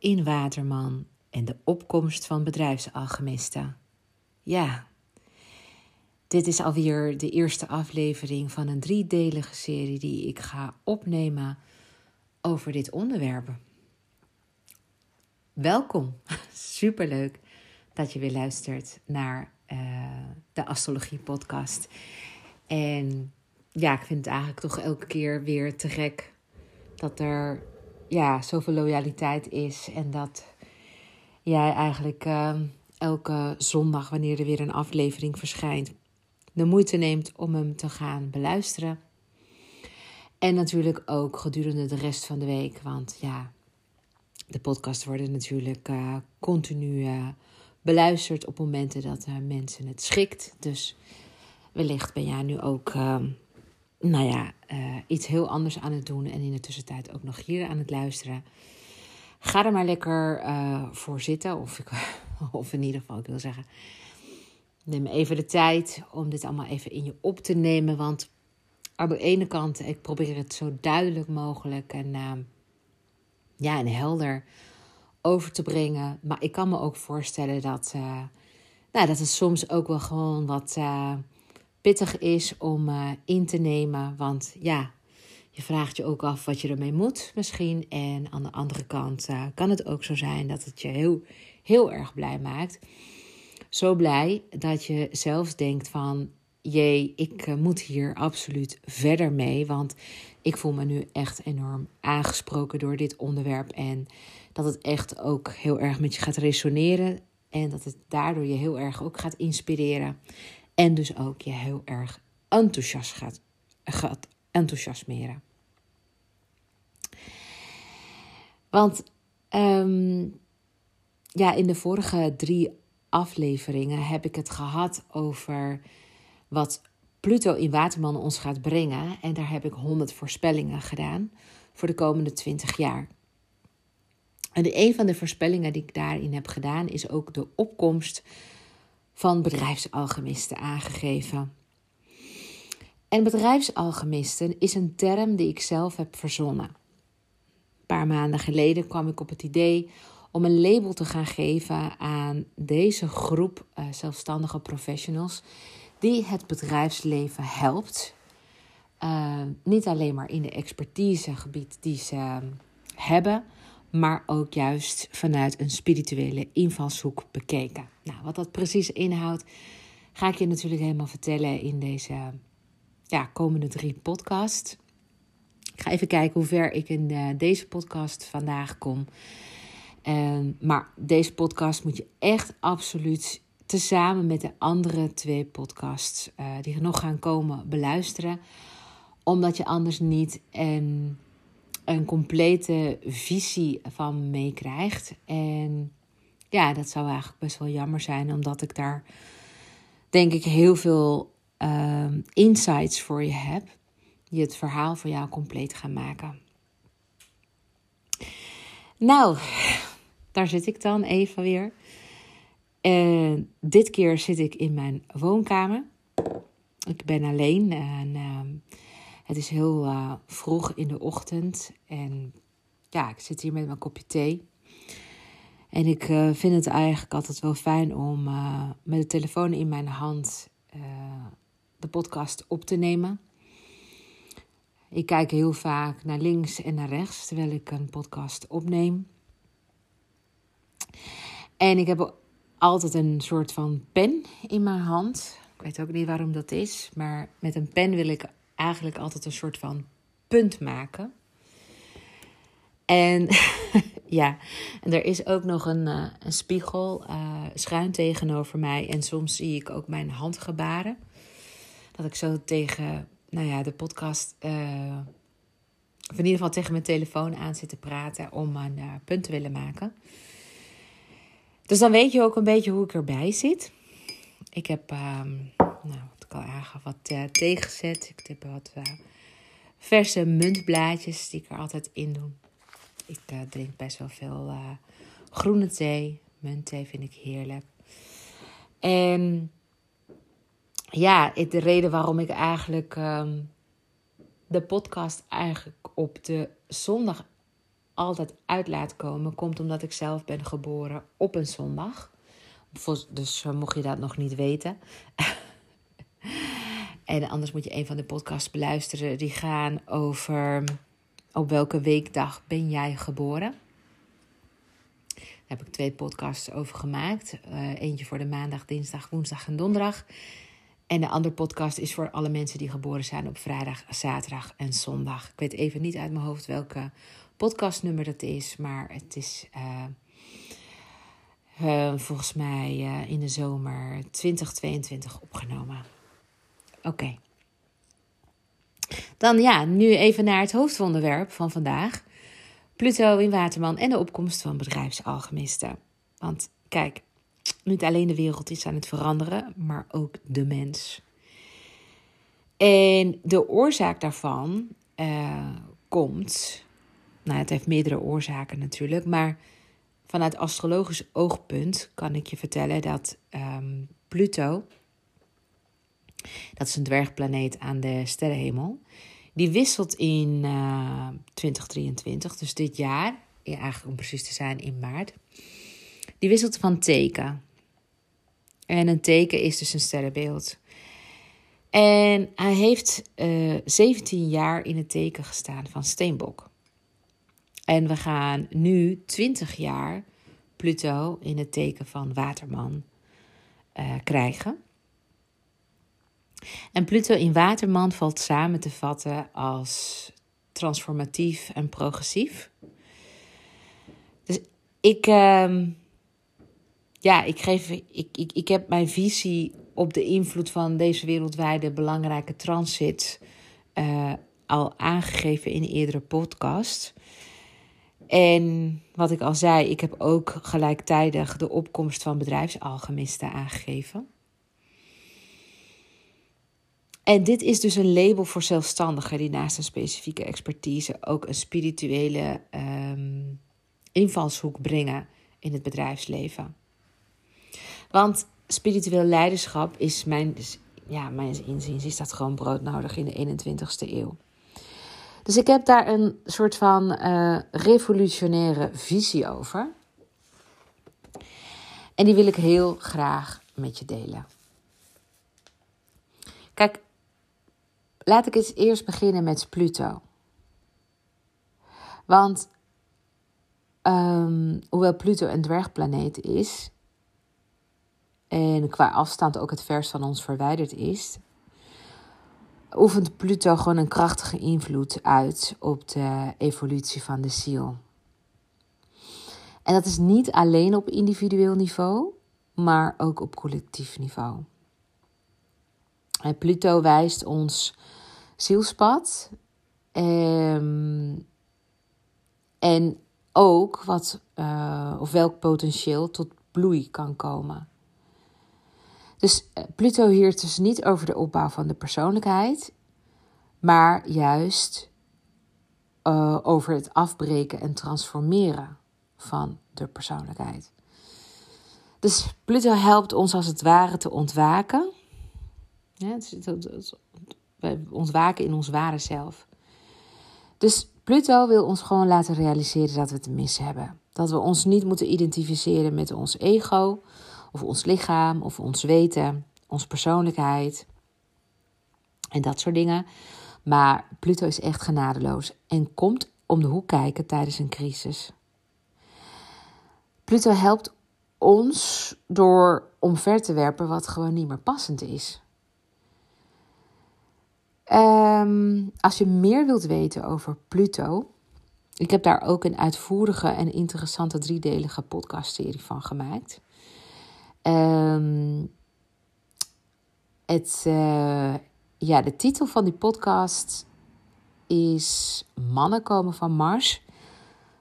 In Waterman en de opkomst van bedrijfsalchemisten. Ja, dit is alweer de eerste aflevering van een driedelige serie die ik ga opnemen over dit onderwerp. Welkom, superleuk dat je weer luistert naar uh, de Astrologie Podcast. En ja, ik vind het eigenlijk toch elke keer weer te gek dat er ja, zoveel loyaliteit is en dat jij eigenlijk uh, elke zondag, wanneer er weer een aflevering verschijnt, de moeite neemt om hem te gaan beluisteren. En natuurlijk ook gedurende de rest van de week, want ja, de podcasts worden natuurlijk uh, continu uh, beluisterd op momenten dat uh, mensen het schikt. Dus wellicht ben jij nu ook, ehm, nou ja, iets heel anders aan het doen en in de tussentijd ook nog hier aan het luisteren. Ga er maar lekker voor zitten, of, ik, of in ieder geval, ik wil zeggen, neem even de tijd om dit allemaal even in je op te nemen. Want aan de ene kant, ik probeer het zo duidelijk mogelijk en, uh, ja, en helder over te brengen. Maar ik kan me ook voorstellen dat, nou, dat het soms ook wel gewoon wat pittig is om in te nemen. Want ja, je vraagt je ook af wat je ermee moet misschien. En aan de andere kant kan het ook zo zijn dat het je heel, heel erg blij maakt zo blij dat je zelfs denkt van jee, ik eh, moet hier absoluut verder mee. Want ik voel me nu echt enorm aangesproken door dit onderwerp. En dat het echt ook heel erg met je gaat resoneren. En dat het daardoor je heel erg ook gaat inspireren. En dus ook je heel erg enthousiast gaat, gaat enthousiasmeren. Want um, ja, in de vorige drie afleveringen heb ik het gehad over wat Pluto in Waterman ons gaat brengen. En daar heb ik 100 voorspellingen gedaan voor de komende 20 jaar. En een van de voorspellingen die ik daarin heb gedaan is ook de opkomst van bedrijfsalchemisten aangegeven. En bedrijfsalchemisten is een term die ik zelf heb verzonnen. Een paar maanden geleden kwam ik op het idee om een label te gaan geven aan deze groep uh, zelfstandige professionals die het bedrijfsleven helpt. Uh, niet alleen maar in de expertisegebied die ze hebben, maar ook juist vanuit een spirituele invalshoek bekeken. Nou, wat dat precies inhoudt, ga ik je natuurlijk helemaal vertellen in deze ja, komende drie podcasts. Ik ga even kijken hoe ver ik in eh, deze podcast vandaag kom. Um, maar deze podcast moet je echt absoluut tezamen met de andere twee podcasts uh, die nog gaan komen beluisteren. Omdat je anders niet een, een complete visie van meekrijgt. En ja, dat zou eigenlijk best wel jammer zijn, omdat ik daar denk ik heel veel uh, insights voor je heb. Die het verhaal voor jou compleet gaan maken. Nou, daar zit ik dan even weer. En dit keer zit ik in mijn woonkamer. Ik ben alleen en uh, het is heel uh, vroeg in de ochtend. En ja, ik zit hier met mijn kopje thee. En ik uh, vind het eigenlijk altijd wel fijn om uh, met de telefoon in mijn hand de podcast op te nemen. Ik kijk heel vaak naar links en naar rechts terwijl ik een podcast opneem. En ik heb altijd een soort van pen in mijn hand. Ik weet ook niet waarom dat is, maar met een pen wil ik eigenlijk altijd een soort van punt maken. En ja, en er is ook nog een, uh, een spiegel uh, schuin tegenover mij. En soms zie ik ook mijn handgebaren. Dat ik zo tegen, nou ja, de podcast, uh, of in ieder geval tegen mijn telefoon aan zit te praten om een punt te willen maken. Dus dan weet je ook een beetje hoe ik erbij zit. Ik heb, um, nou, ik al aangaf, wat uh, thee gezet. Ik heb wat uh, verse muntblaadjes die ik er altijd in doe. Ik uh, drink best wel veel groene thee. Muntthee vind ik heerlijk. En ja, de reden waarom ik eigenlijk um, de podcast eigenlijk op de zondag altijd uit laat komen, komt omdat ik zelf ben geboren op een zondag. Dus mocht je dat nog niet weten. en anders moet je een van de podcasts beluisteren. Die gaan over op welke weekdag ben jij geboren. Daar heb ik twee podcasts over gemaakt. Uh, eentje voor de maandag, dinsdag, woensdag en donderdag. En de andere podcast is voor alle mensen die geboren zijn op vrijdag, zaterdag en zondag. Ik weet even niet uit mijn hoofd welke podcastnummer dat is, maar het is uh, uh, volgens mij in de zomer 2022 opgenomen. Oké. Dan ja, nu even naar het hoofdonderwerp van vandaag. Pluto in Waterman en de opkomst van bedrijfsalchemisten. Want kijk, niet alleen de wereld is aan het veranderen, maar ook de mens. En de oorzaak daarvan uh, komt, nou het heeft meerdere oorzaken natuurlijk, maar vanuit astrologisch oogpunt kan ik je vertellen dat um, Pluto, dat is een dwergplaneet aan de sterrenhemel, die wisselt in uh, eh, 2023, dus dit jaar, eigenlijk om precies te zijn in maart. Die wisselt van teken. En een teken is dus een sterrenbeeld. En hij heeft uh, eh, 17 jaar in het teken gestaan van Steenbok. En we gaan nu 20 jaar Pluto in het teken van Waterman uh, krijgen. En Pluto in Waterman valt samen te vatten als transformatief en progressief. Dus ik, uh, ja, ik, geef, ik, ik, ik heb mijn visie op de invloed van deze wereldwijde belangrijke transit uh, al aangegeven in een eerdere podcast. En wat ik al zei, ik heb ook gelijktijdig de opkomst van bedrijfsalchemisten aangegeven. En dit is dus een label voor zelfstandigen die naast een specifieke expertise ook een spirituele um, invalshoek brengen in het bedrijfsleven. Want spiritueel leiderschap is mijn, ja, mijn inziens is dat gewoon broodnodig in de 21ste eeuw. Dus ik heb daar een soort van uh, revolutionaire visie over. En die wil ik heel graag met je delen. Kijk, Laat ik eens eerst beginnen met Pluto. Want um, hoewel Pluto een dwergplaneet is en qua afstand ook het verst van ons verwijderd is, oefent Pluto gewoon een krachtige invloed uit op de evolutie van de ziel. En dat is niet alleen op individueel niveau, maar ook op collectief niveau. Pluto wijst ons zielspad. Um, en ook wat, uh, of welk potentieel tot bloei kan komen. Dus eh, Pluto hier dus niet over de opbouw van de persoonlijkheid, maar juist uh, over het afbreken en transformeren van de persoonlijkheid. Dus Pluto helpt ons als het ware te ontwaken. Ja, het, het, het, we ontwaken in ons ware zelf. Dus Pluto wil ons gewoon laten realiseren dat we het mis hebben. Dat we ons niet moeten identificeren met ons ego, of ons lichaam, of ons weten, onze persoonlijkheid en dat soort dingen. Maar Pluto is echt genadeloos en komt om de hoek kijken tijdens een crisis. Pluto helpt ons door omver te werpen wat gewoon niet meer passend is. Um, als je meer wilt weten over Pluto, ik heb daar ook een uitvoerige en interessante driedelige podcastserie van gemaakt. Um, het, uh, ja, de titel van die podcast is Mannen komen van Mars,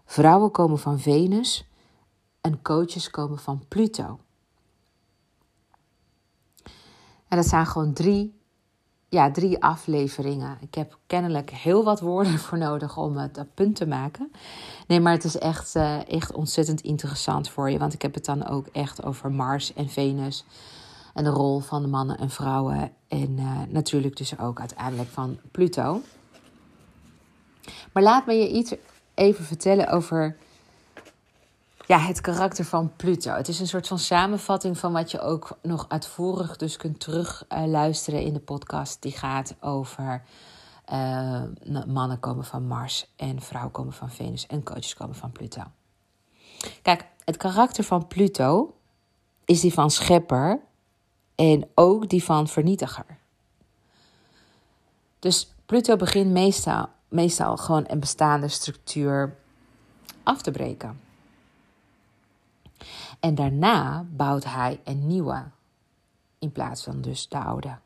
vrouwen komen van Venus en coaches komen van Pluto. En dat zijn gewoon drie ja, drie afleveringen. Ik heb kennelijk heel wat woorden voor nodig om het op punt te maken. Nee, maar het is echt, uh, echt ontzettend interessant voor je. Want ik heb het dan ook echt over Mars en Venus. En de rol van de mannen en vrouwen. En uh, natuurlijk dus ook uiteindelijk van Pluto. Maar laat me je iets even vertellen over ja, het karakter van Pluto. Het is een soort van samenvatting van wat je ook nog uitvoerig dus kunt terug uh, luisteren in de podcast. Die gaat over uh, mannen komen van Mars en vrouwen komen van Venus en coaches komen van Pluto. Kijk, het karakter van Pluto is die van schepper en ook die van vernietiger. Dus Pluto begint meestal, meestal gewoon een bestaande structuur af te breken. En daarna bouwt hij een nieuwe in plaats van dus de oude.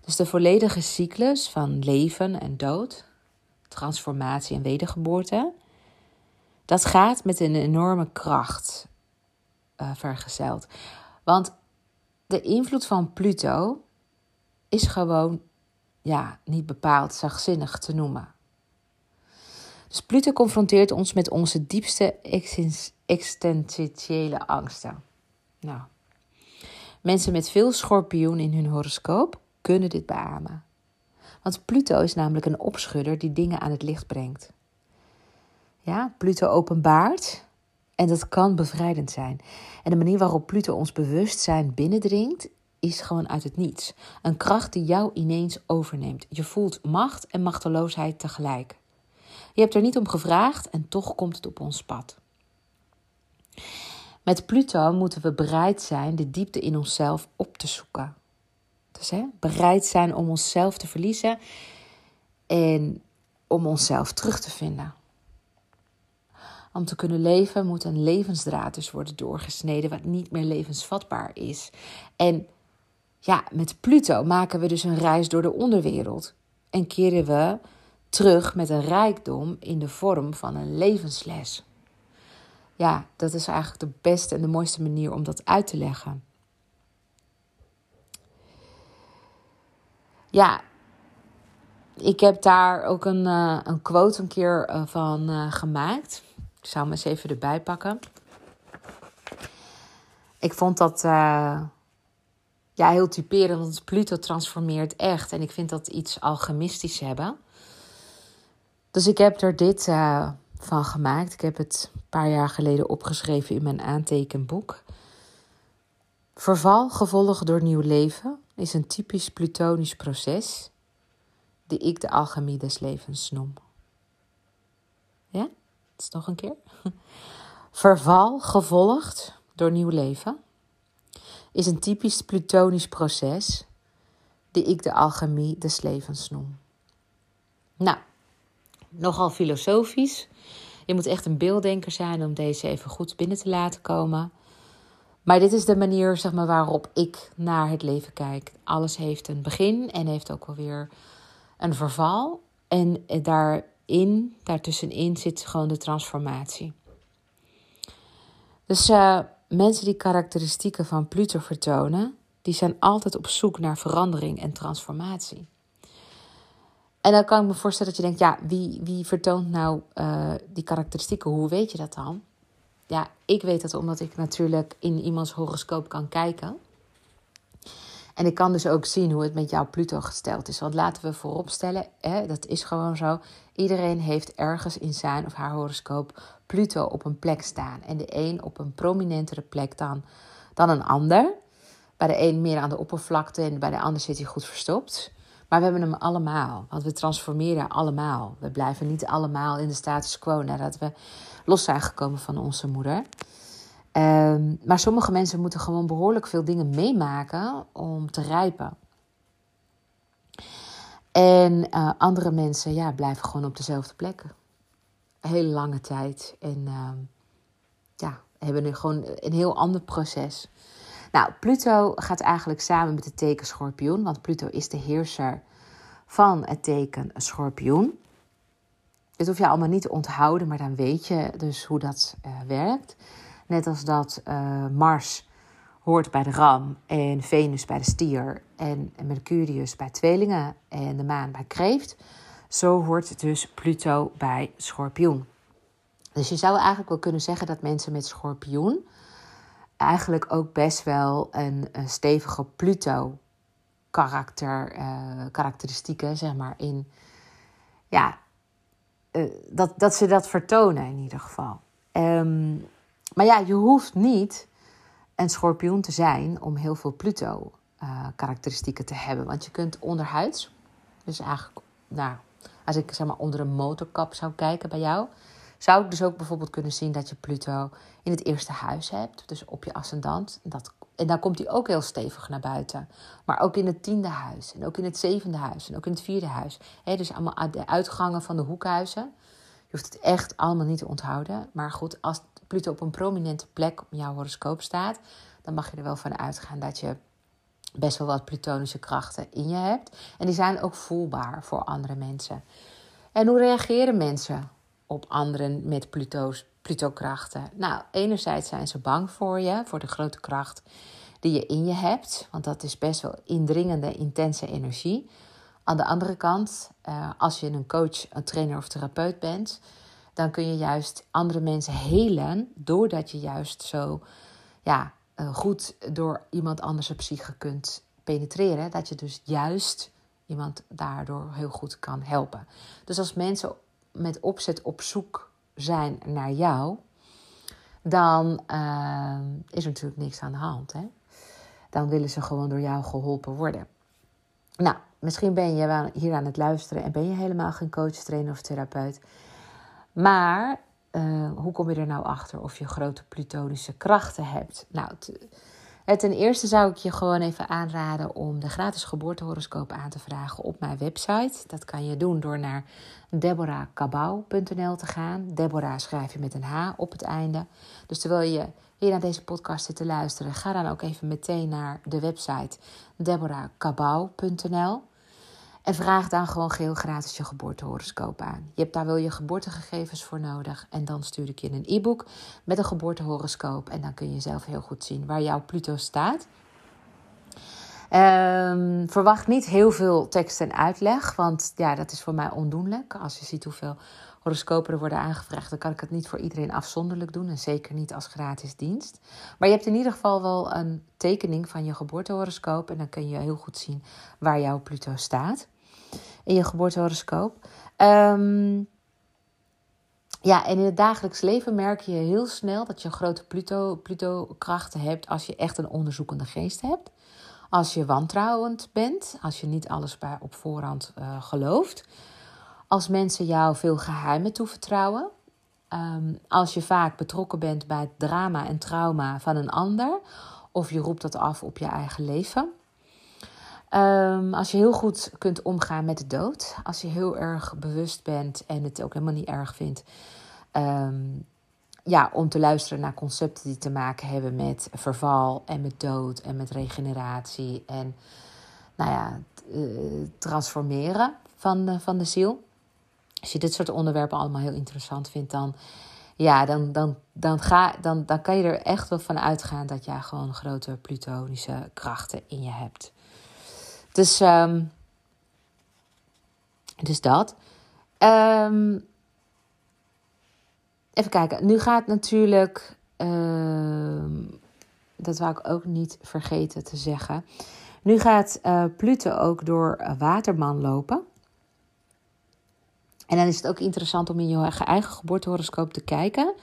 Dus de volledige cyclus van leven en dood, transformatie en wedergeboorte, dat gaat met een enorme kracht uh, vergezeld. Want de invloed van Pluto is gewoon ja, niet bepaald zachtzinnig te noemen. Dus Pluto confronteert ons met onze diepste existentiële angsten. Nou, mensen met veel schorpioen in hun horoscoop kunnen dit beamen. Want Pluto is namelijk een opschudder die dingen aan het licht brengt. Ja, Pluto openbaart en dat kan bevrijdend zijn. En de manier waarop Pluto ons bewustzijn binnendringt is gewoon uit het niets. Een kracht die jou ineens overneemt. Je voelt macht en machteloosheid tegelijk. Je hebt er niet om gevraagd en toch komt het op ons pad. Met Pluto moeten we bereid zijn de diepte in onszelf op te zoeken. Dus hè, bereid zijn om onszelf te verliezen en om onszelf terug te vinden. Om te kunnen leven moet een levensdraad dus worden doorgesneden wat niet meer levensvatbaar is. En ja, met Pluto maken we dus een reis door de onderwereld en keren we terug met een rijkdom in de vorm van een levensles. Ja, dat is eigenlijk de beste en de mooiste manier om dat uit te leggen. Ja, ik heb daar ook een, uh, een quote een keer uh, van uh, gemaakt. Ik zou hem eens even erbij pakken. Ik vond dat ja, heel typerend, want Pluto transformeert echt. En ik vind dat iets alchemistisch hebben. Dus ik heb er dit uh, van gemaakt. Ik heb het een paar jaar geleden opgeschreven in mijn aantekenboek. Verval gevolgd door nieuw leven is een typisch plutonisch proces die ik de alchemie des levens noem. Ja, het is nog een keer. Verval gevolgd door nieuw leven is een typisch plutonisch proces die ik de alchemie des levens noem. Nou, nogal filosofisch. Je moet echt een beelddenker zijn om deze even goed binnen te laten komen. Maar dit is de manier zeg maar, waarop ik naar het leven kijk. Alles heeft een begin en heeft ook alweer een verval. En daarin, daartussenin zit gewoon de transformatie. Dus uh, mensen die karakteristieken van Pluto vertonen, die zijn altijd op zoek naar verandering en transformatie. En dan kan ik me voorstellen dat je denkt, ja, wie, wie vertoont nou uh, die karakteristieken? Hoe weet je dat dan? Ja, ik weet dat omdat ik natuurlijk in iemands horoscoop kan kijken. En ik kan dus ook zien hoe het met jouw Pluto gesteld is. Want laten we vooropstellen, hè, dat is gewoon zo. Iedereen heeft ergens in zijn of haar horoscoop Pluto op een plek staan. En de een op een prominentere plek dan, dan een ander. Bij de een meer aan de oppervlakte en bij de ander zit hij goed verstopt. Maar we hebben hem allemaal, want we transformeren allemaal. We blijven niet allemaal in de status quo nadat we los zijn gekomen van onze moeder. Um, maar sommige mensen moeten gewoon behoorlijk veel dingen meemaken om te rijpen. En uh, andere mensen ja, blijven gewoon op dezelfde plek. Een hele lange tijd. En uh, ja, hebben nu gewoon een heel ander proces. Nou, Pluto gaat eigenlijk samen met het teken Schorpioen, want Pluto is de heerser van het teken Schorpioen. Dit hoef je allemaal niet te onthouden, maar dan weet je dus hoe dat uh, werkt. Net als dat uh, Mars hoort bij de ram en Venus bij de stier en Mercurius bij tweelingen en de maan bij kreeft. Zo hoort dus Pluto bij schorpioen. Dus je zou eigenlijk wel kunnen zeggen dat mensen met schorpioen eigenlijk ook best wel een, een stevige Pluto uh, karakteristieken, zeg maar, in, ja, dat, dat ze dat vertonen in ieder geval. Ehm, maar ja, je hoeft niet een schorpioen te zijn om heel veel Pluto-karakteristieken te hebben. Want je kunt onderhuids, dus eigenlijk, nou, als ik zeg maar onder een motorkap zou kijken bij jou, zou ik dus ook bijvoorbeeld kunnen zien dat je Pluto in het eerste huis hebt, dus op je ascendant. Dat, en dan komt hij ook heel stevig naar buiten. Maar ook in het tiende huis, en ook in het zevende huis, en ook in het vierde huis. Dus allemaal de uitgangen van de hoekhuizen. Je hoeft het echt allemaal niet te onthouden. Maar goed, als Pluto op een prominente plek op jouw horoscoop staat, dan mag je er wel van uitgaan dat je best wel wat plutonische krachten in je hebt. En die zijn ook voelbaar voor andere mensen. En hoe reageren mensen op anderen met Pluto's, Pluto-krachten? Nou, enerzijds zijn ze bang voor je, voor de grote kracht die je in je hebt. Want dat is best wel indringende, intense energie. Aan de andere kant, eh, als je een coach, een trainer of therapeut bent, dan kun je juist andere mensen helen doordat je juist zo ja, eh, goed door iemand anders psyche kunt penetreren. Dat je dus juist iemand daardoor heel goed kan helpen. Dus als mensen met opzet op zoek zijn naar jou, dan uh, is er natuurlijk niks aan de hand. Hè? Dan willen ze gewoon door jou geholpen worden. Nou, misschien ben je hier aan het luisteren en ben je helemaal geen coach, trainer of therapeut. Maar uh, hoe kom je er nou achter of je grote plutonische krachten hebt? Nou, ten eerste zou ik je gewoon even aanraden om de gratis geboortehoroscoop aan te vragen op mijn website. Dat kan je doen door naar deborahkabau.nl te gaan. Deborah schrijf je met een H op het einde. Dus terwijl je hier naar deze podcast zit te luisteren, ga dan ook even meteen naar de website deborahkabau.nl. En vraag dan gewoon geheel gratis je geboortehoroscoop aan. Je hebt daar wel je geboortegegevens voor nodig. En dan stuur ik je een e-book met een geboortehoroscoop. En dan kun je zelf heel goed zien waar jouw Pluto staat. Um, verwacht niet heel veel tekst en uitleg, want ja, dat is voor mij ondoenlijk. Als je ziet hoeveel horoscopen worden aangevraagd, dan kan ik het niet voor iedereen afzonderlijk doen en zeker niet als gratis dienst. Maar je hebt in ieder geval wel een tekening van je geboortehoroscoop en dan kun je heel goed zien waar jouw Pluto staat in je geboortehoroscoop. Um, ja, en in het dagelijks leven merk je heel snel dat je grote Pluto, Pluto-krachten hebt als je echt een onderzoekende geest hebt. Als je wantrouwend bent, als je niet alles op voorhand uh, gelooft. Als mensen jou veel geheimen toevertrouwen. Um, als je vaak betrokken bent bij het drama en trauma van een ander. Of je roept dat af op je eigen leven. Um, als je heel goed kunt omgaan met de dood. Als je heel erg bewust bent en het ook helemaal niet erg vindt. Um, ja, om te luisteren naar concepten die te maken hebben met verval en met dood en met regeneratie en nou ja, uh, transformeren van, uh, van de ziel. Als je dit soort onderwerpen allemaal heel interessant vindt, dan, ja, dan, dan, dan, ga, dan, dan kan je er echt wel van uitgaan dat jij gewoon grote plutonische krachten in je hebt. Dus, um, dus dat. Um, even kijken. Nu gaat natuurlijk. Uh, dat wou ik ook niet vergeten te zeggen. Nu gaat uh, Pluto ook door Waterman lopen. En dan is het ook interessant om in je eigen geboortehoroscoop te kijken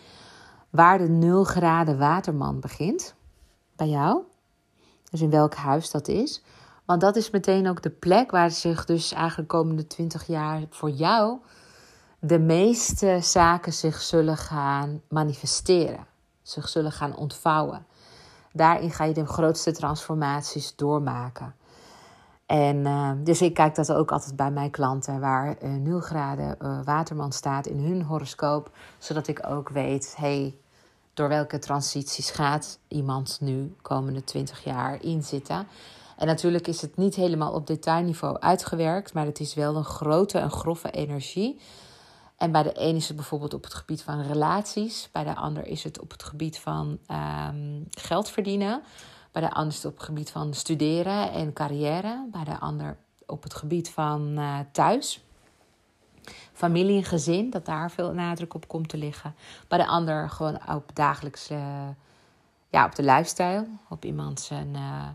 waar de 0 graden Waterman begint bij jou. Dus in welk huis dat is. Want dat is meteen ook de plek waar zich dus eigenlijk de komende 20 jaar voor jou de meeste zaken zich zullen gaan manifesteren, zich zullen gaan ontvouwen. Daarin ga je de grootste transformaties doormaken. En uh, dus ik kijk dat ook altijd bij mijn klanten, waar uh, 0 graden uh, waterman staat in hun horoscoop, zodat ik ook weet, hey, door welke transities gaat iemand nu komende 20 jaar inzitten. En natuurlijk is het niet helemaal op detailniveau uitgewerkt, maar het is wel een grote en grove energie. En bij de een is het bijvoorbeeld op het gebied van relaties, bij de ander is het op het gebied van um, geld verdienen, bij de ander op het gebied van studeren en carrière, bij de ander op het gebied van uh, thuis. Familie en gezin, dat daar veel nadruk op komt te liggen. Bij de ander gewoon op dagelijks, uh, ja, op de lifestyle, op iemand zijn. Uh,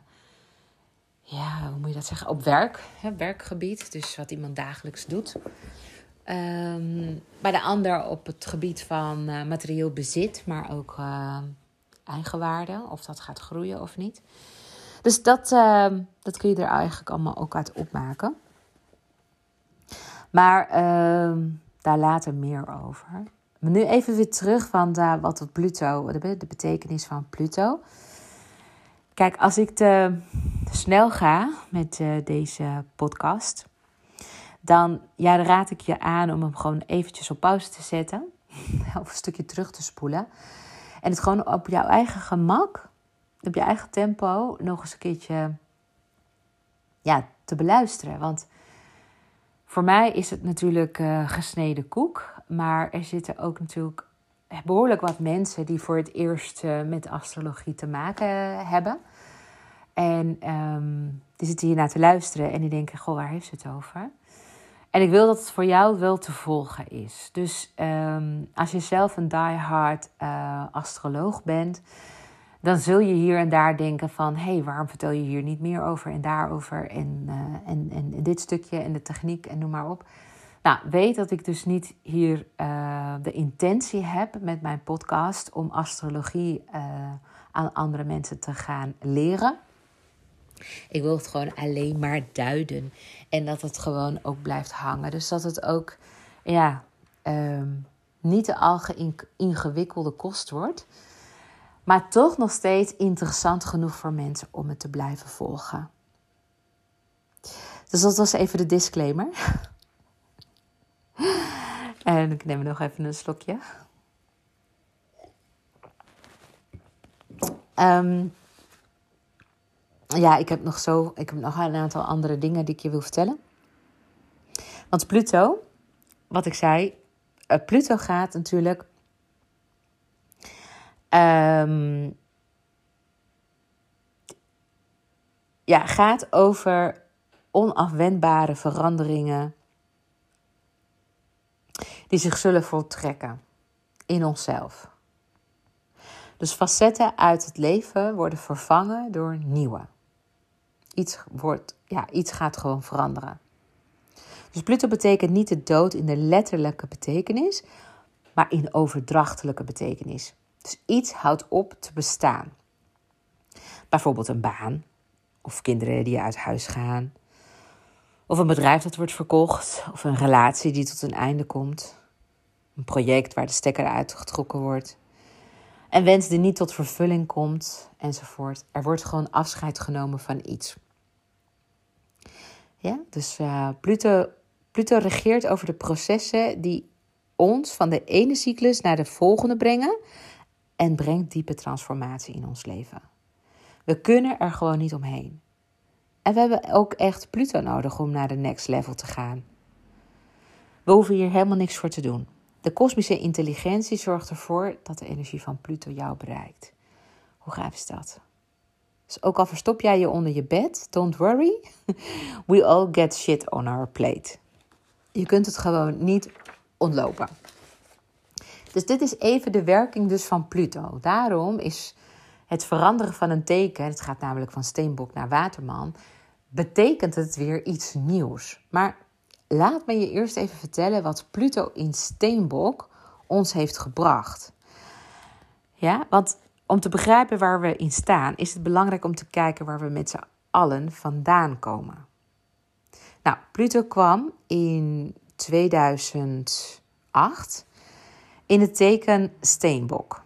ja, hoe moet je dat zeggen? Op werk, hè, werkgebied. Dus wat iemand dagelijks doet. Ehm, bij de ander op het gebied van materieel bezit, maar ook eigenwaarde, of dat gaat groeien of niet. Dus dat, ehm, dat kun je er eigenlijk allemaal ook uit opmaken. Maar ehm, daar later meer over. Maar nu even weer terug van de, wat Pluto, de, betekenis van Pluto. Kijk, als ik te snel ga met uh, deze podcast, dan, ja, dan raad ik je aan om hem gewoon eventjes op pauze te zetten. Of een stukje terug te spoelen. En het gewoon op jouw eigen gemak, op je eigen tempo, nog eens een keertje ja, te beluisteren. Want voor mij is het natuurlijk uh, gesneden koek. Maar er zitten ook natuurlijk behoorlijk wat mensen die voor het eerst uh, met astrologie te maken hebben. En um, die zitten hier naar te luisteren en die denken: Goh, waar heeft ze het over? En ik wil dat het voor jou wel te volgen is. Dus um, als je zelf een diehard uh, astroloog bent, dan zul je hier en daar denken van... hé, hey, waarom vertel je hier niet meer over en daarover en, uh, en, en dit stukje en de techniek en noem maar op. Nou, weet dat ik dus niet hier uh, de intentie heb met mijn podcast om astrologie aan andere mensen te gaan leren. Ik wil het gewoon alleen maar duiden. En dat het gewoon ook blijft hangen. Dus dat het ook ja, um, niet te al ingewikkelde kost wordt. Maar toch nog steeds interessant genoeg voor mensen om het te blijven volgen. Dus dat was even de disclaimer. en ik neem nog even een slokje. Um, ja, ik heb nog zo, ik heb nog een aantal andere dingen die ik je wil vertellen. Want Pluto, wat ik zei, uh, Pluto gaat natuurlijk. Um, ja, gaat over onafwendbare veranderingen die zich zullen voltrekken in onszelf. Dus facetten uit het leven worden vervangen door nieuwe. Iets, wordt, ja, iets gaat gewoon veranderen. Dus Pluto betekent niet de dood in de letterlijke betekenis, maar in overdrachtelijke betekenis. Dus iets houdt op te bestaan. Bijvoorbeeld een baan, of kinderen die uit huis gaan, of een bedrijf dat wordt verkocht, of een relatie die tot een einde komt, een project waar de stekker uitgetrokken wordt, een wens die niet tot vervulling komt, enzovoort. Er wordt gewoon afscheid genomen van iets. Ja, dus uh, Pluto, Pluto regeert over de processen die ons van de ene cyclus naar de volgende brengen en brengt diepe transformatie in ons leven. We kunnen er gewoon niet omheen. En we hebben ook echt Pluto nodig om naar de next level te gaan. We hoeven hier helemaal niks voor te doen. De kosmische intelligentie zorgt ervoor dat de energie van Pluto jou bereikt. Hoe gaaf is dat? Dus ook al verstop jij je onder je bed, don't worry. We all get shit on our plate. Je kunt het gewoon niet ontlopen. Dus dit is even de werking dus van Pluto. Daarom is het veranderen van een teken, het gaat namelijk van steenbok naar waterman, betekent het weer iets nieuws. Maar laat me je eerst even vertellen wat Pluto in steenbok ons heeft gebracht. Ja, want om te begrijpen waar we in staan, is het belangrijk om te kijken waar we met z'n allen vandaan komen. Nou, Pluto kwam in 2008 in het teken Steenbok.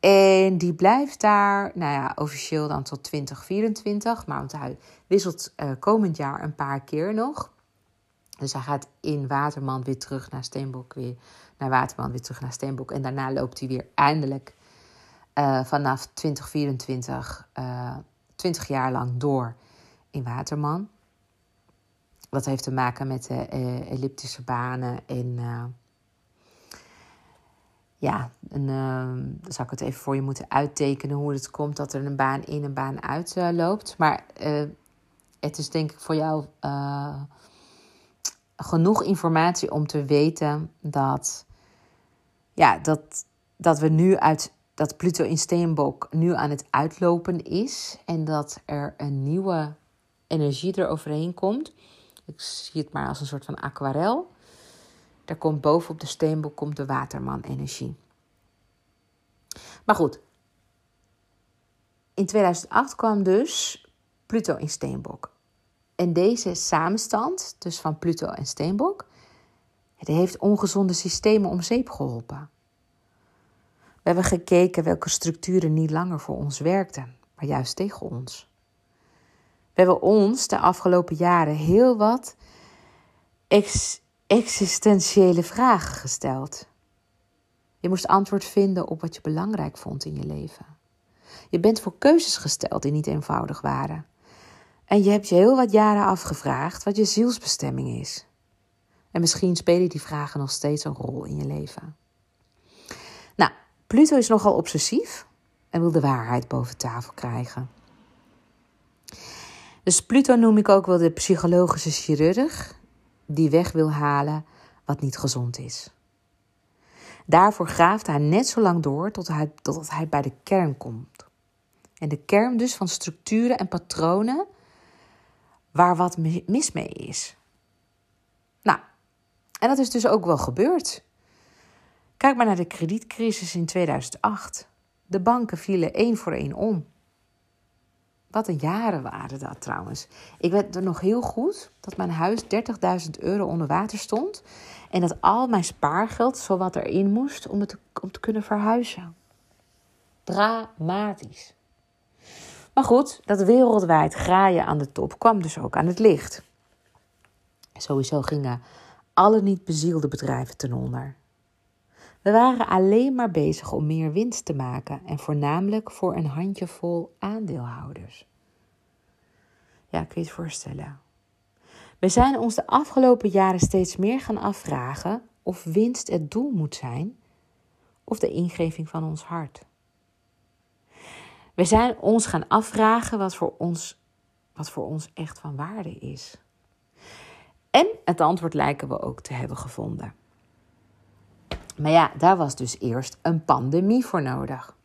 En die blijft daar, nou ja, officieel dan tot 2024, maar want hij wisselt uh, komend jaar een paar keer nog. Dus hij gaat in Waterman weer terug naar Steenbok, weer naar Waterman, weer terug naar Steenbok. En daarna loopt hij weer eindelijk uh, vanaf 2024 uh, 20 jaar lang door in Waterman. Dat heeft te maken met de uh, elliptische banen en uh, ja, en, dan zou ik het even voor je moeten uittekenen hoe het komt dat er een baan in een baan uit loopt. Maar het is denk ik voor jou genoeg informatie om te weten dat, ja, dat, dat we nu uit dat Pluto in Steenbok nu aan het uitlopen is en dat er een nieuwe energie eroverheen komt. Ik zie het maar als een soort van aquarel. Daar komt bovenop de steenbok komt de waterman-energie. Maar goed, in 2008 kwam dus Pluto in steenbok. En deze samenstand, dus van Pluto en steenbok, het heeft ongezonde systemen om zeep geholpen. We hebben gekeken welke structuren niet langer voor ons werkten, maar juist tegen ons. We hebben ons de afgelopen jaren heel wat ex existentiële vragen gesteld. Je moest antwoord vinden op wat je belangrijk vond in je leven. Je bent voor keuzes gesteld die niet eenvoudig waren. En je hebt je heel wat jaren afgevraagd wat je zielsbestemming is. En misschien spelen die vragen nog steeds een rol in je leven. Nou, Pluto is nogal obsessief en wil de waarheid boven tafel krijgen. Dus Pluto noem ik ook wel de psychologische chirurg die weg wil halen wat niet gezond is. Daarvoor graaft hij net zo lang door tot hij, totdat hij bij de kern komt. En de kern dus van structuren en patronen waar wat mis mee is. Nou, en dat is dus ook wel gebeurd. Kijk maar naar de kredietcrisis in 2008. De banken vielen één voor één om. Wat een jaren waren dat trouwens. Ik weet er nog heel goed dat mijn huis 30.000 euro onder water stond. En dat al mijn spaargeld zowat erin moest om, het, om te kunnen verhuizen. Dramatisch. Maar goed, dat wereldwijd graaien aan de top kwam dus ook aan het licht. Sowieso gingen alle niet bezielde bedrijven ten onder. We waren alleen maar bezig om meer winst te maken en voornamelijk voor een handjevol aandeelhouders. Ja, kun je het voorstellen. We zijn ons de afgelopen jaren steeds meer gaan afvragen of winst het doel moet zijn of de ingeving van ons hart. We zijn ons gaan afvragen wat voor ons, wat voor ons echt van waarde is. En het antwoord lijken we ook te hebben gevonden. Maar ja, daar was dus eerst een pandemie voor nodig.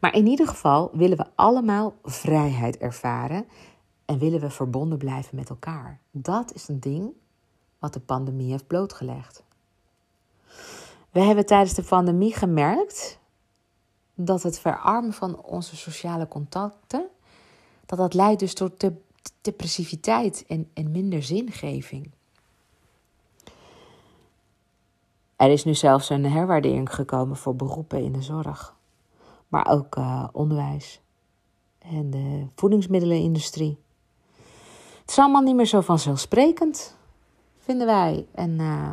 Maar in ieder geval willen we allemaal vrijheid ervaren en willen we verbonden blijven met elkaar. Dat is een ding wat de pandemie heeft blootgelegd. We hebben tijdens de pandemie gemerkt dat het verarmen van onze sociale contacten, dat dat leidt dus tot depressiviteit en, en minder zingeving. Er is nu zelfs een herwaardering gekomen voor beroepen in de zorg, maar ook uh, onderwijs en de voedingsmiddelenindustrie. Het is allemaal niet meer zo vanzelfsprekend, vinden wij. En uh,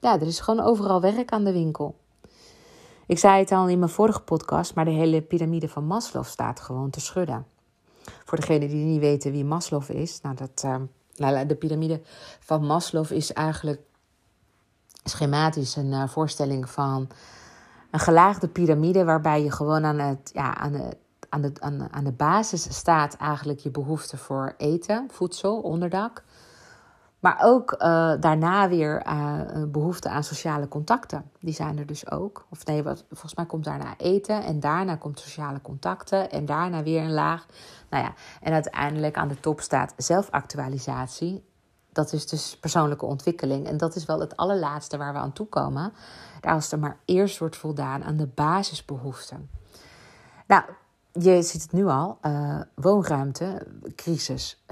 ja, er is gewoon overal werk aan de winkel. Ik zei het al in mijn vorige podcast, maar de hele piramide van Maslow staat gewoon te schudden. Voor degenen die niet weten wie Maslow is, nou dat, uh, nou, de piramide van Maslow is eigenlijk schematisch een uh, voorstelling van een gelaagde piramide waarbij je gewoon aan, het, ja, aan, de, aan, aan, aan de basis staat eigenlijk je behoefte voor eten, voedsel, onderdak. Maar ook uh, daarna weer uh, behoefte aan sociale contacten. Die zijn er dus ook. Of nee, wat, volgens mij komt daarna eten. En daarna komt sociale contacten. En daarna weer een laag. Nou ja, en uiteindelijk aan de top staat zelfactualisatie. Dat is dus persoonlijke ontwikkeling. En dat is wel het allerlaatste waar we aan toe komen. Daar als er maar eerst wordt voldaan aan de basisbehoeften. Nou, je ziet het nu al. Uh, woonruimte, crisis.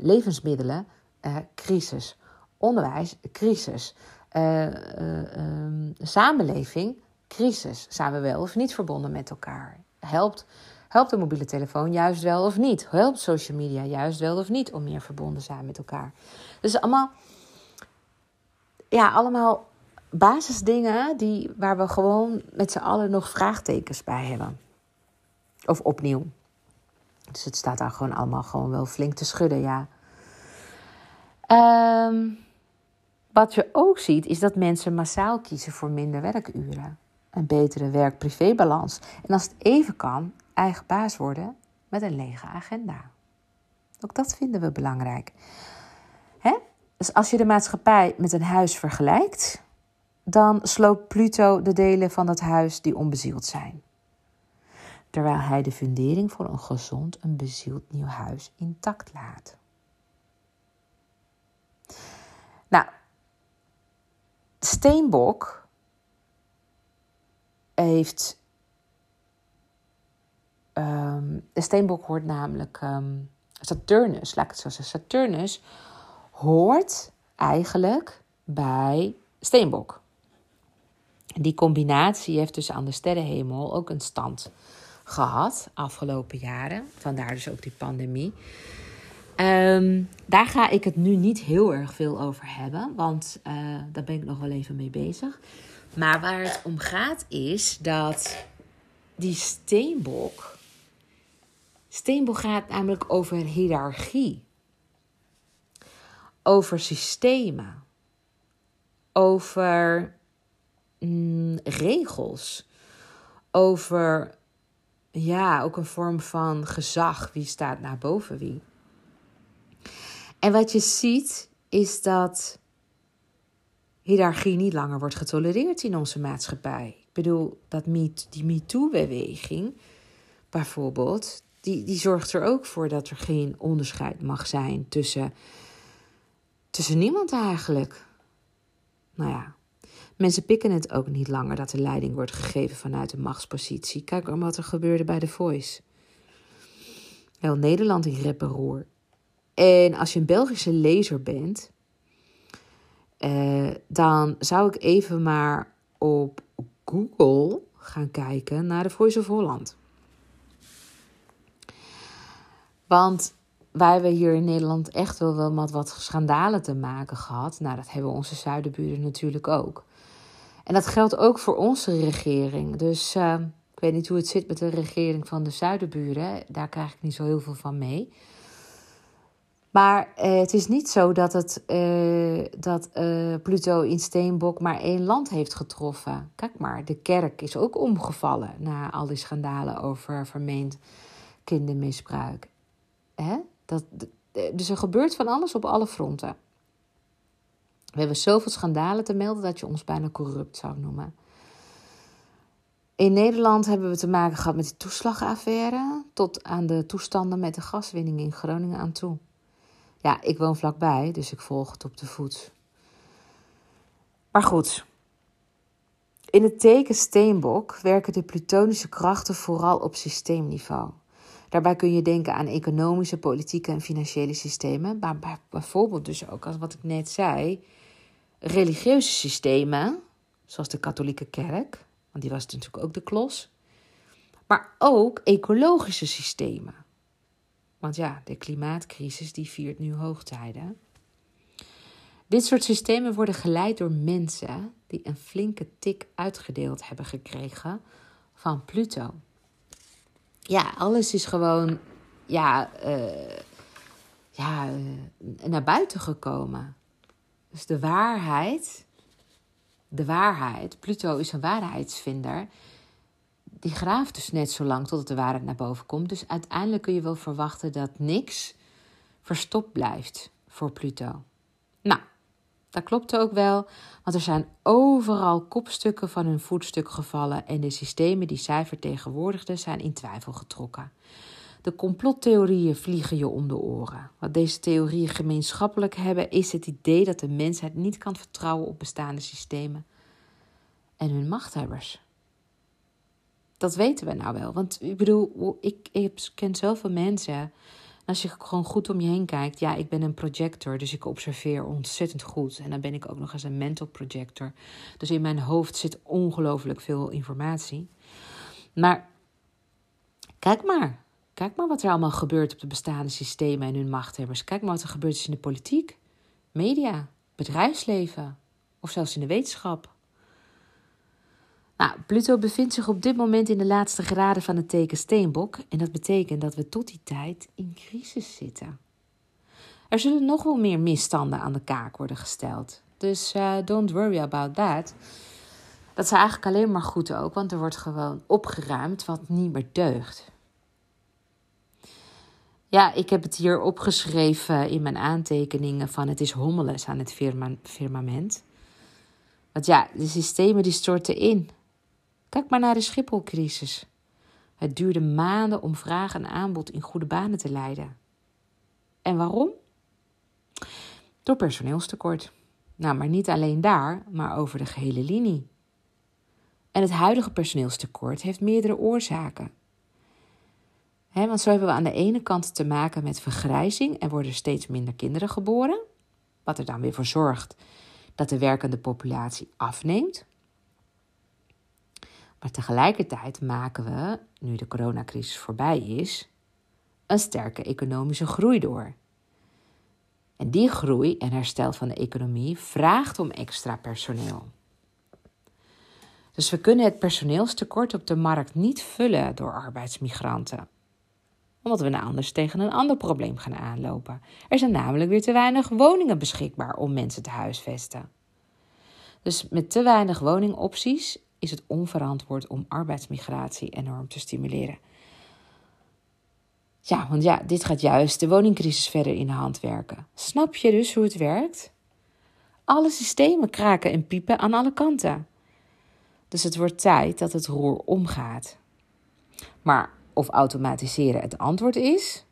levensmiddelen uh, crisis. Onderwijs, crisis. Uh, uh, samenleving, crisis. Zijn we wel of niet verbonden met elkaar? Helpt, helpt de mobiele telefoon juist wel of niet? Helpt social media juist wel of niet om meer verbonden te zijn met elkaar? Dus allemaal, ja, allemaal basisdingen die, waar we gewoon met z'n allen nog vraagtekens bij hebben. Of opnieuw. Dus het staat daar gewoon allemaal gewoon wel flink te schudden, ja. Um, wat je ook ziet is dat mensen massaal kiezen voor minder werkuren. Een betere werk-privébalans. En als het even kan, eigen baas worden met een lege agenda. Ook dat vinden we belangrijk. Hè? Dus als je de maatschappij met een huis vergelijkt, dan sloopt Pluto de delen van dat huis die onbezield zijn. Terwijl hij de fundering voor een gezond en bezield nieuw huis intact laat. Nou, Steenbok heeft. ehm, de Steenbok hoort namelijk. ehm, Saturnus, laat ik het zo zeggen. Saturnus hoort eigenlijk bij Steenbok. Die combinatie heeft dus aan de sterrenhemel ook een stand gehad afgelopen jaren. Vandaar dus ook die pandemie. Ehm, daar ga ik het nu niet heel erg veel over hebben, want eh, daar ben ik nog wel even mee bezig. Maar waar het om gaat is dat die steenbok. Steenbok gaat namelijk over hiërarchie, over systemen, over mm, regels, over ja, ook een vorm van gezag. Wie staat naar boven wie? En wat je ziet is dat hiërarchie niet langer wordt getolereerd in onze maatschappij. Ik bedoel, dat me, die MeToo-beweging bijvoorbeeld, die, die zorgt er ook voor dat er geen onderscheid mag zijn tussen, tussen niemand eigenlijk. Nou ja, mensen pikken het ook niet langer dat de leiding wordt gegeven vanuit een machtspositie. Kijk maar wat er gebeurde bij The Voice. Heel Nederland in rep en roer. En als je een Belgische lezer bent, eh, dan zou ik even maar op Google gaan kijken naar de Voice of Holland. Want wij hebben hier in Nederland echt wel, wel met wat schandalen te maken gehad. Nou, dat hebben onze zuidenburen natuurlijk ook. En dat geldt ook voor onze regering. Dus uh, ik weet niet hoe het zit met de regering van de zuidenburen. Daar krijg ik niet zo heel veel van mee. Maar uh, het is niet zo dat, het, uh, dat uh, Pluto in Steenbok maar één land heeft getroffen. Kijk maar, de kerk is ook omgevallen na al die schandalen over vermeend kindermisbruik. Hè? Dat, dus er gebeurt van alles op alle fronten. We hebben zoveel schandalen te melden dat je ons bijna corrupt zou noemen. In Nederland hebben we te maken gehad met de toeslagaffaire tot aan de toestanden met de gaswinning in Groningen aan toe. Ja, ik woon vlakbij, dus ik volg het op de voet. Maar goed. In het teken Steenbok werken de plutonische krachten vooral op systeemniveau. Daarbij kun je denken aan economische, politieke en financiële systemen, maar bijvoorbeeld dus ook, als wat ik net zei, religieuze systemen, zoals de katholieke kerk, want die was natuurlijk ook de klos, maar ook ecologische systemen. Want ja, de klimaatcrisis die viert nu hoogtijden. Dit soort systemen worden geleid door mensen die een flinke tik uitgedeeld hebben gekregen van Pluto. Ja, alles is gewoon ja, uh, ja, uh, naar buiten gekomen. Dus de waarheid, de waarheid, Pluto is een waarheidsvinder die graaft dus net zo lang totdat de waarheid naar boven komt. Dus uiteindelijk kun je wel verwachten dat niks verstopt blijft voor Pluto. Nou, dat klopt ook wel, want er zijn overal kopstukken van hun voetstuk gevallen en de systemen die zij vertegenwoordigden zijn in twijfel getrokken. De complottheorieën vliegen je om de oren. Wat deze theorieën gemeenschappelijk hebben, is het idee dat de mensheid niet kan vertrouwen op bestaande systemen en hun machthebbers dat weten we nou wel. Want ik bedoel, ik, ik ken zoveel mensen. als je gewoon goed om je heen kijkt, ja, ik ben een projector, dus ik observeer ontzettend goed. En dan ben ik ook nog eens een mental projector. Dus in mijn hoofd zit ongelooflijk veel informatie. Maar kijk maar. Kijk maar wat er allemaal gebeurt op de bestaande systemen en hun machthebbers. Kijk maar wat er gebeurt in de politiek, media, bedrijfsleven of zelfs in de wetenschap. Nou, Pluto bevindt zich op dit moment in de laatste graden van het teken Steenbok en dat betekent dat we tot die tijd in crisis zitten. Er zullen nog wel meer misstanden aan de kaak worden gesteld. Dus uh, don't worry about that. Dat is eigenlijk alleen maar goed ook, want er wordt gewoon opgeruimd wat niet meer deugt. Ja, ik heb het hier opgeschreven in mijn aantekeningen van het is hommeles aan het firmament. Want ja, de systemen die storten in. Kijk maar naar de Schipholcrisis. Het duurde maanden om vraag en aanbod in goede banen te leiden. En waarom? Door personeelstekort. Nou, maar niet alleen daar, maar over de gehele linie. En het huidige personeelstekort heeft meerdere oorzaken. want zo hebben we aan de ene kant te maken met vergrijzing en worden steeds minder kinderen geboren, wat er dan weer voor zorgt dat de werkende populatie afneemt. Maar tegelijkertijd maken we, nu de coronacrisis voorbij is, een sterke economische groei door. En die groei en herstel van de economie vraagt om extra personeel. Dus we kunnen het personeelstekort op de markt niet vullen door arbeidsmigranten. Omdat we nou anders tegen een ander probleem gaan aanlopen. Er zijn namelijk weer te weinig woningen beschikbaar om mensen te huisvesten. Dus met te weinig woningopties is het onverantwoord om arbeidsmigratie enorm te stimuleren. Ja, want ja, dit gaat juist de woningcrisis verder in de hand werken. Snap je dus hoe het werkt? Alle systemen kraken en piepen aan alle kanten. Dus het wordt tijd dat het roer omgaat. Maar of automatiseren het antwoord is,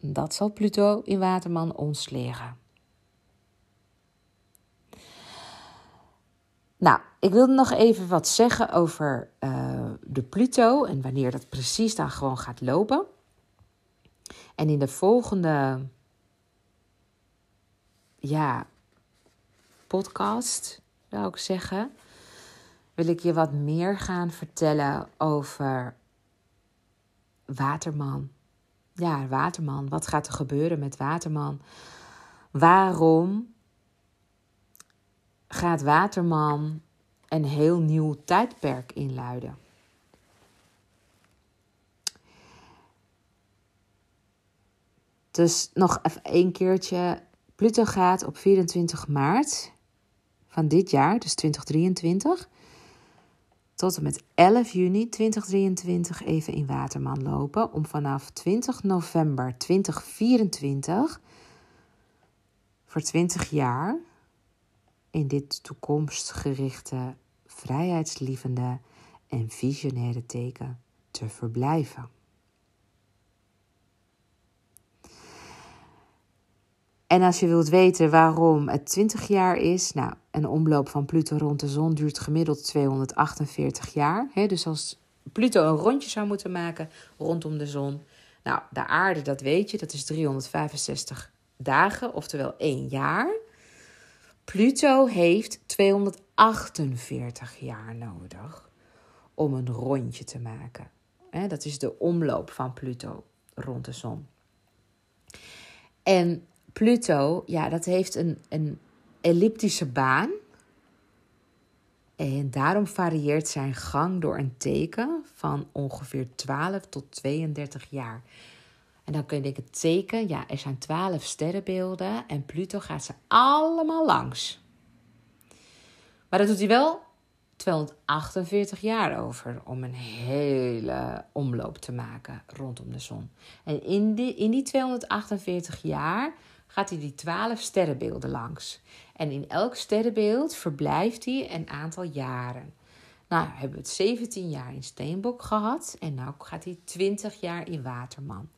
dat zal Pluto in Waterman ons leren. Nou, ik wilde nog even wat zeggen over uh, de Pluto en wanneer dat precies dan gewoon gaat lopen. En in de volgende ja, podcast, zou ik zeggen, wil ik je wat meer gaan vertellen over Waterman. Ja, Waterman. Wat gaat er gebeuren met Waterman? Waarom gaat Waterman een heel nieuw tijdperk inluiden? Dus nog even één keertje. Pluto gaat op 24 maart van dit jaar, dus 2023, tot en met 11 juni 2023 even in Waterman lopen. Om vanaf 20 november 2024 voor 20 jaar in dit toekomstgerichte, vrijheidslievende en visionaire teken te verblijven. En als je wilt weten waarom het 20 jaar is, nou, een omloop van Pluto rond de zon duurt gemiddeld 248 jaar. Hè? Dus als Pluto een rondje zou moeten maken rondom de zon, nou, de aarde, dat weet je, dat is 365 dagen, oftewel één jaar. Pluto heeft 248 jaar nodig om een rondje te maken. Dat is de omloop van Pluto rond de zon. En Pluto, ja, dat heeft een, een elliptische baan. En daarom varieert zijn gang door een teken van ongeveer 12 tot 32 jaar. En dan kun je denken, teken, ja, er zijn 12 sterrenbeelden en Pluto gaat ze allemaal langs. Maar dat doet hij wel 248 jaar over om een hele omloop te maken rondom de zon. En in die, in die 248 jaar gaat hij die twaalf sterrenbeelden langs. En in elk sterrenbeeld verblijft hij een aantal jaren. Nou, hebben we het 17 jaar in Steenbok gehad en nu gaat hij 20 jaar in Waterman.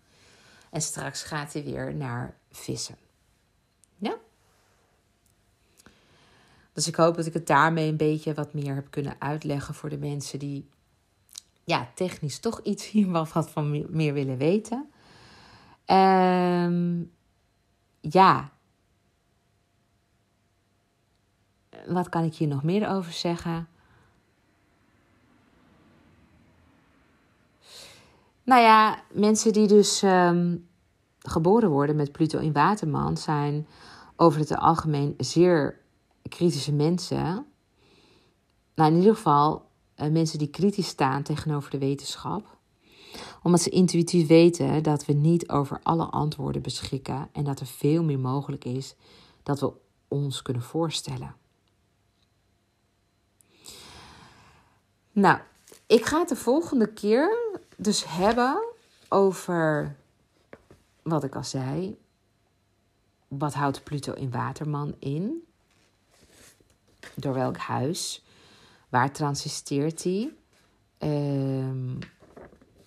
En straks gaat hij weer naar vissen. Ja? Dus ik hoop dat ik het daarmee een beetje wat meer heb kunnen uitleggen voor de mensen die ja, technisch toch iets hier wat van meer willen weten. Um, ja. Wat kan ik hier nog meer over zeggen? Nou ja, mensen die dus ehm, geboren worden met Pluto in Waterman zijn over het algemeen zeer kritische mensen. Nou, in ieder geval uh, mensen die kritisch staan tegenover de wetenschap omdat ze intuïtief weten dat we niet over alle antwoorden beschikken en dat er veel meer mogelijk is dat we ons kunnen voorstellen. Nou, ik ga het de volgende keer dus hebben over wat ik al zei. Wat houdt Pluto in Waterman in? Door welk huis? Waar transisteert hij? Um,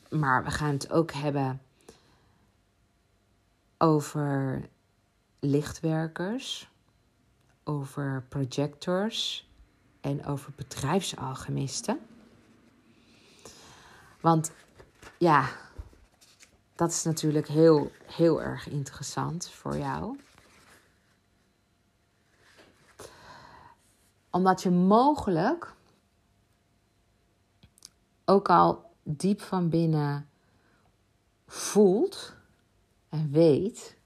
maar we gaan het ook hebben over lichtwerkers, over projectors en over bedrijfsalchemisten. Want ja, dat is natuurlijk heel, heel erg interessant voor jou. Omdat je mogelijk ook al diep van binnen voelt en weet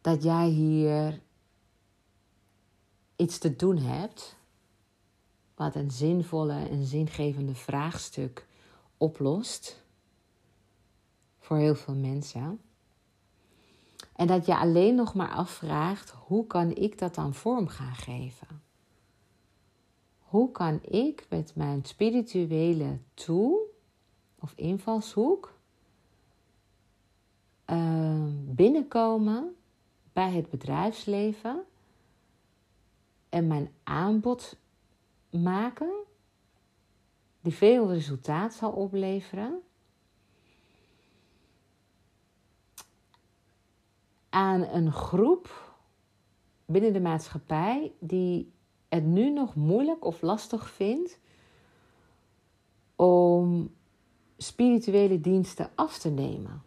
dat jij hier iets te doen hebt wat een zinvolle en zingevende vraagstuk oplost voor heel veel mensen. En dat je alleen nog maar afvraagt: hoe kan ik dat dan vorm gaan geven? Hoe kan ik met mijn spirituele tool of invalshoek uh, binnenkomen bij het bedrijfsleven en mijn aanbod maken die veel resultaat zal opleveren aan een groep binnen de maatschappij die het nu nog moeilijk of lastig vindt om spirituele diensten af te nemen.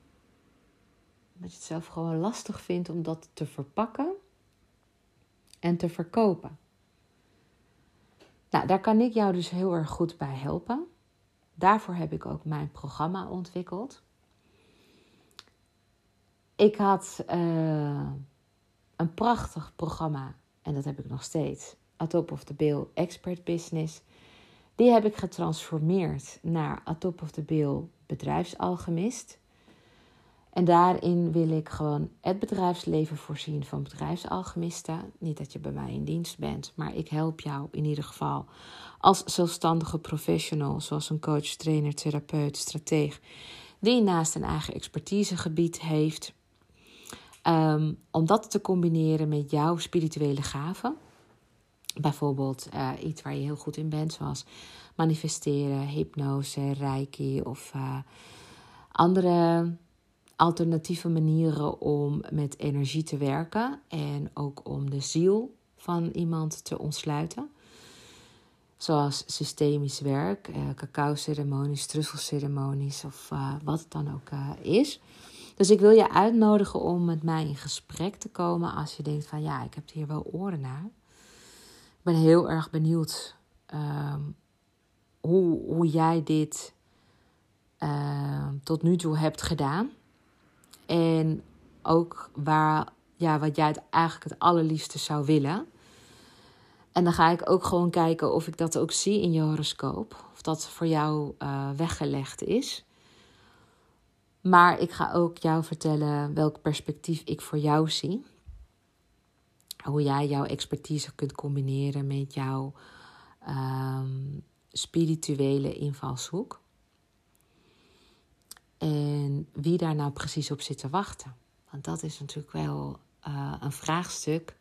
Dat je het zelf gewoon lastig vindt om dat te verpakken en te verkopen. Nou, daar kan ik jou dus heel erg goed bij helpen. Daarvoor heb ik ook mijn programma ontwikkeld. Ik had uh, een prachtig programma en dat heb ik nog steeds. A Top of the Bill Expert Business. Die heb ik getransformeerd naar A Top of the Bill Bedrijfsalchemist. En daarin wil ik gewoon het bedrijfsleven voorzien van bedrijfsalchemisten. Niet dat je bij mij in dienst bent, maar ik help jou in ieder geval als zelfstandige professional, zoals een coach, trainer, therapeut, strateeg, die naast een eigen expertisegebied heeft. Um, om dat te combineren met jouw spirituele gaven. Bijvoorbeeld uh, iets waar je heel goed in bent, zoals manifesteren, hypnose, reiki of uh, andere alternatieve manieren om met energie te werken en ook om de ziel van iemand te ontsluiten. Zoals systemisch werk, uh, cacao-ceremonies, truffelceremonies of uh, wat het dan ook uh, is. Dus ik wil je uitnodigen om met mij in gesprek te komen als je denkt van ja, ik heb hier wel oren naar. Ik ben heel erg benieuwd um, hoe, hoe jij dit uh, tot nu toe hebt gedaan. En ook waar, ja, wat jij het eigenlijk het allerliefste zou willen. En dan ga ik ook gewoon kijken of ik dat ook zie in je horoscoop. Of dat voor jou uh, weggelegd is. Maar ik ga ook jou vertellen welk perspectief ik voor jou zie. Hoe jij jouw expertise kunt combineren met jouw um, spirituele invalshoek. En wie daar nou precies op zit te wachten. Want dat is natuurlijk wel uh, een vraagstuk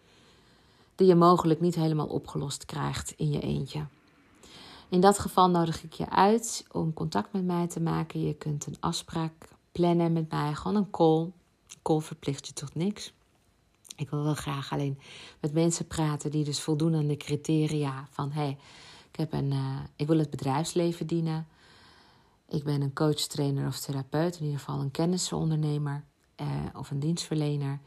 die je mogelijk niet helemaal opgelost krijgt in je eentje. In dat geval nodig ik je uit om contact met mij te maken. Je kunt een afspraak plannen met mij, gewoon een call. Call verplicht je tot niks. Ik wil wel graag alleen met mensen praten die dus voldoen aan de criteria van hé, hey, ik, heb een, uh, ik wil het bedrijfsleven dienen. Ik ben een coach, trainer of therapeut, in ieder geval een kennisondernemer uh, of een dienstverlener.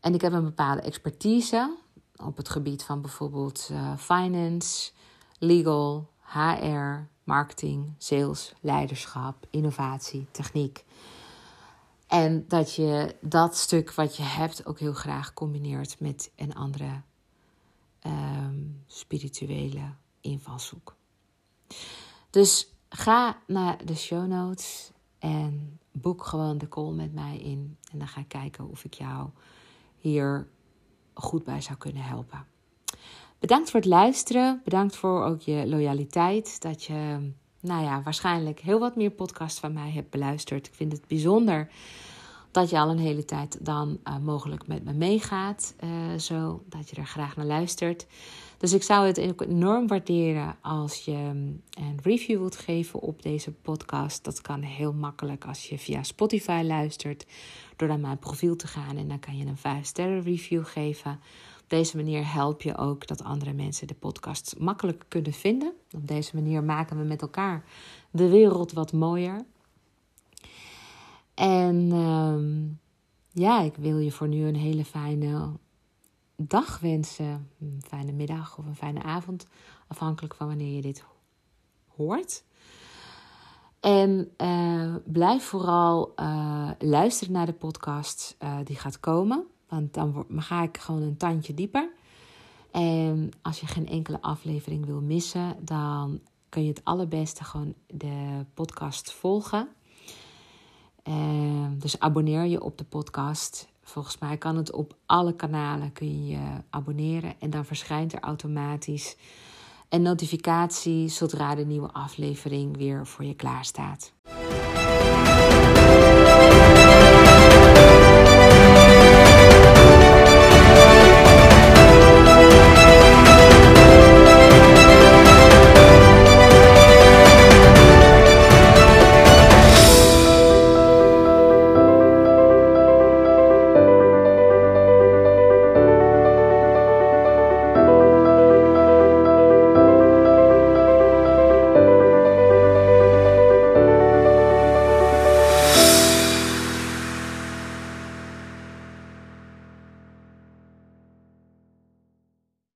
En ik heb een bepaalde expertise op het gebied van bijvoorbeeld uh, finance, legal, HR, marketing, sales, leiderschap, innovatie, techniek. En dat je dat stuk wat je hebt ook heel graag combineert met een andere um, spirituele invalshoek. Dus ga naar de show notes en boek gewoon de call met mij in. En dan ga ik kijken of ik jou hier goed bij zou kunnen helpen. Bedankt voor het luisteren. Bedankt voor ook je loyaliteit. Dat je, nou ja, waarschijnlijk heel wat meer podcasts van mij hebt beluisterd. Ik vind het bijzonder dat je al een hele tijd dan uh, mogelijk met me meegaat. Uh, zo dat je er graag naar luistert. Dus ik zou het enorm waarderen als je mm, een review wilt geven op deze podcast. Dat kan heel makkelijk als je via Spotify luistert. Door naar mijn profiel te gaan en dan kan je een 5 sterren review geven. Op deze manier help je ook dat andere mensen de podcast makkelijk kunnen vinden. Op deze manier maken we met elkaar de wereld wat mooier. En uh, ja, ik wil je voor nu een hele fijne dag wensen. Een fijne middag of een fijne avond. Afhankelijk van wanneer je dit hoort. En uh, blijf vooral uh, luisteren naar de podcast uh, die gaat komen. Want dan ga ik gewoon een tandje dieper. En als je geen enkele aflevering wil missen, dan kun je het allerbeste gewoon de podcast volgen. dus abonneer je op de podcast. Volgens mij kan het op alle kanalen kun je je abonneren en dan verschijnt er automatisch een notificatie zodra de nieuwe aflevering weer voor je klaar staat.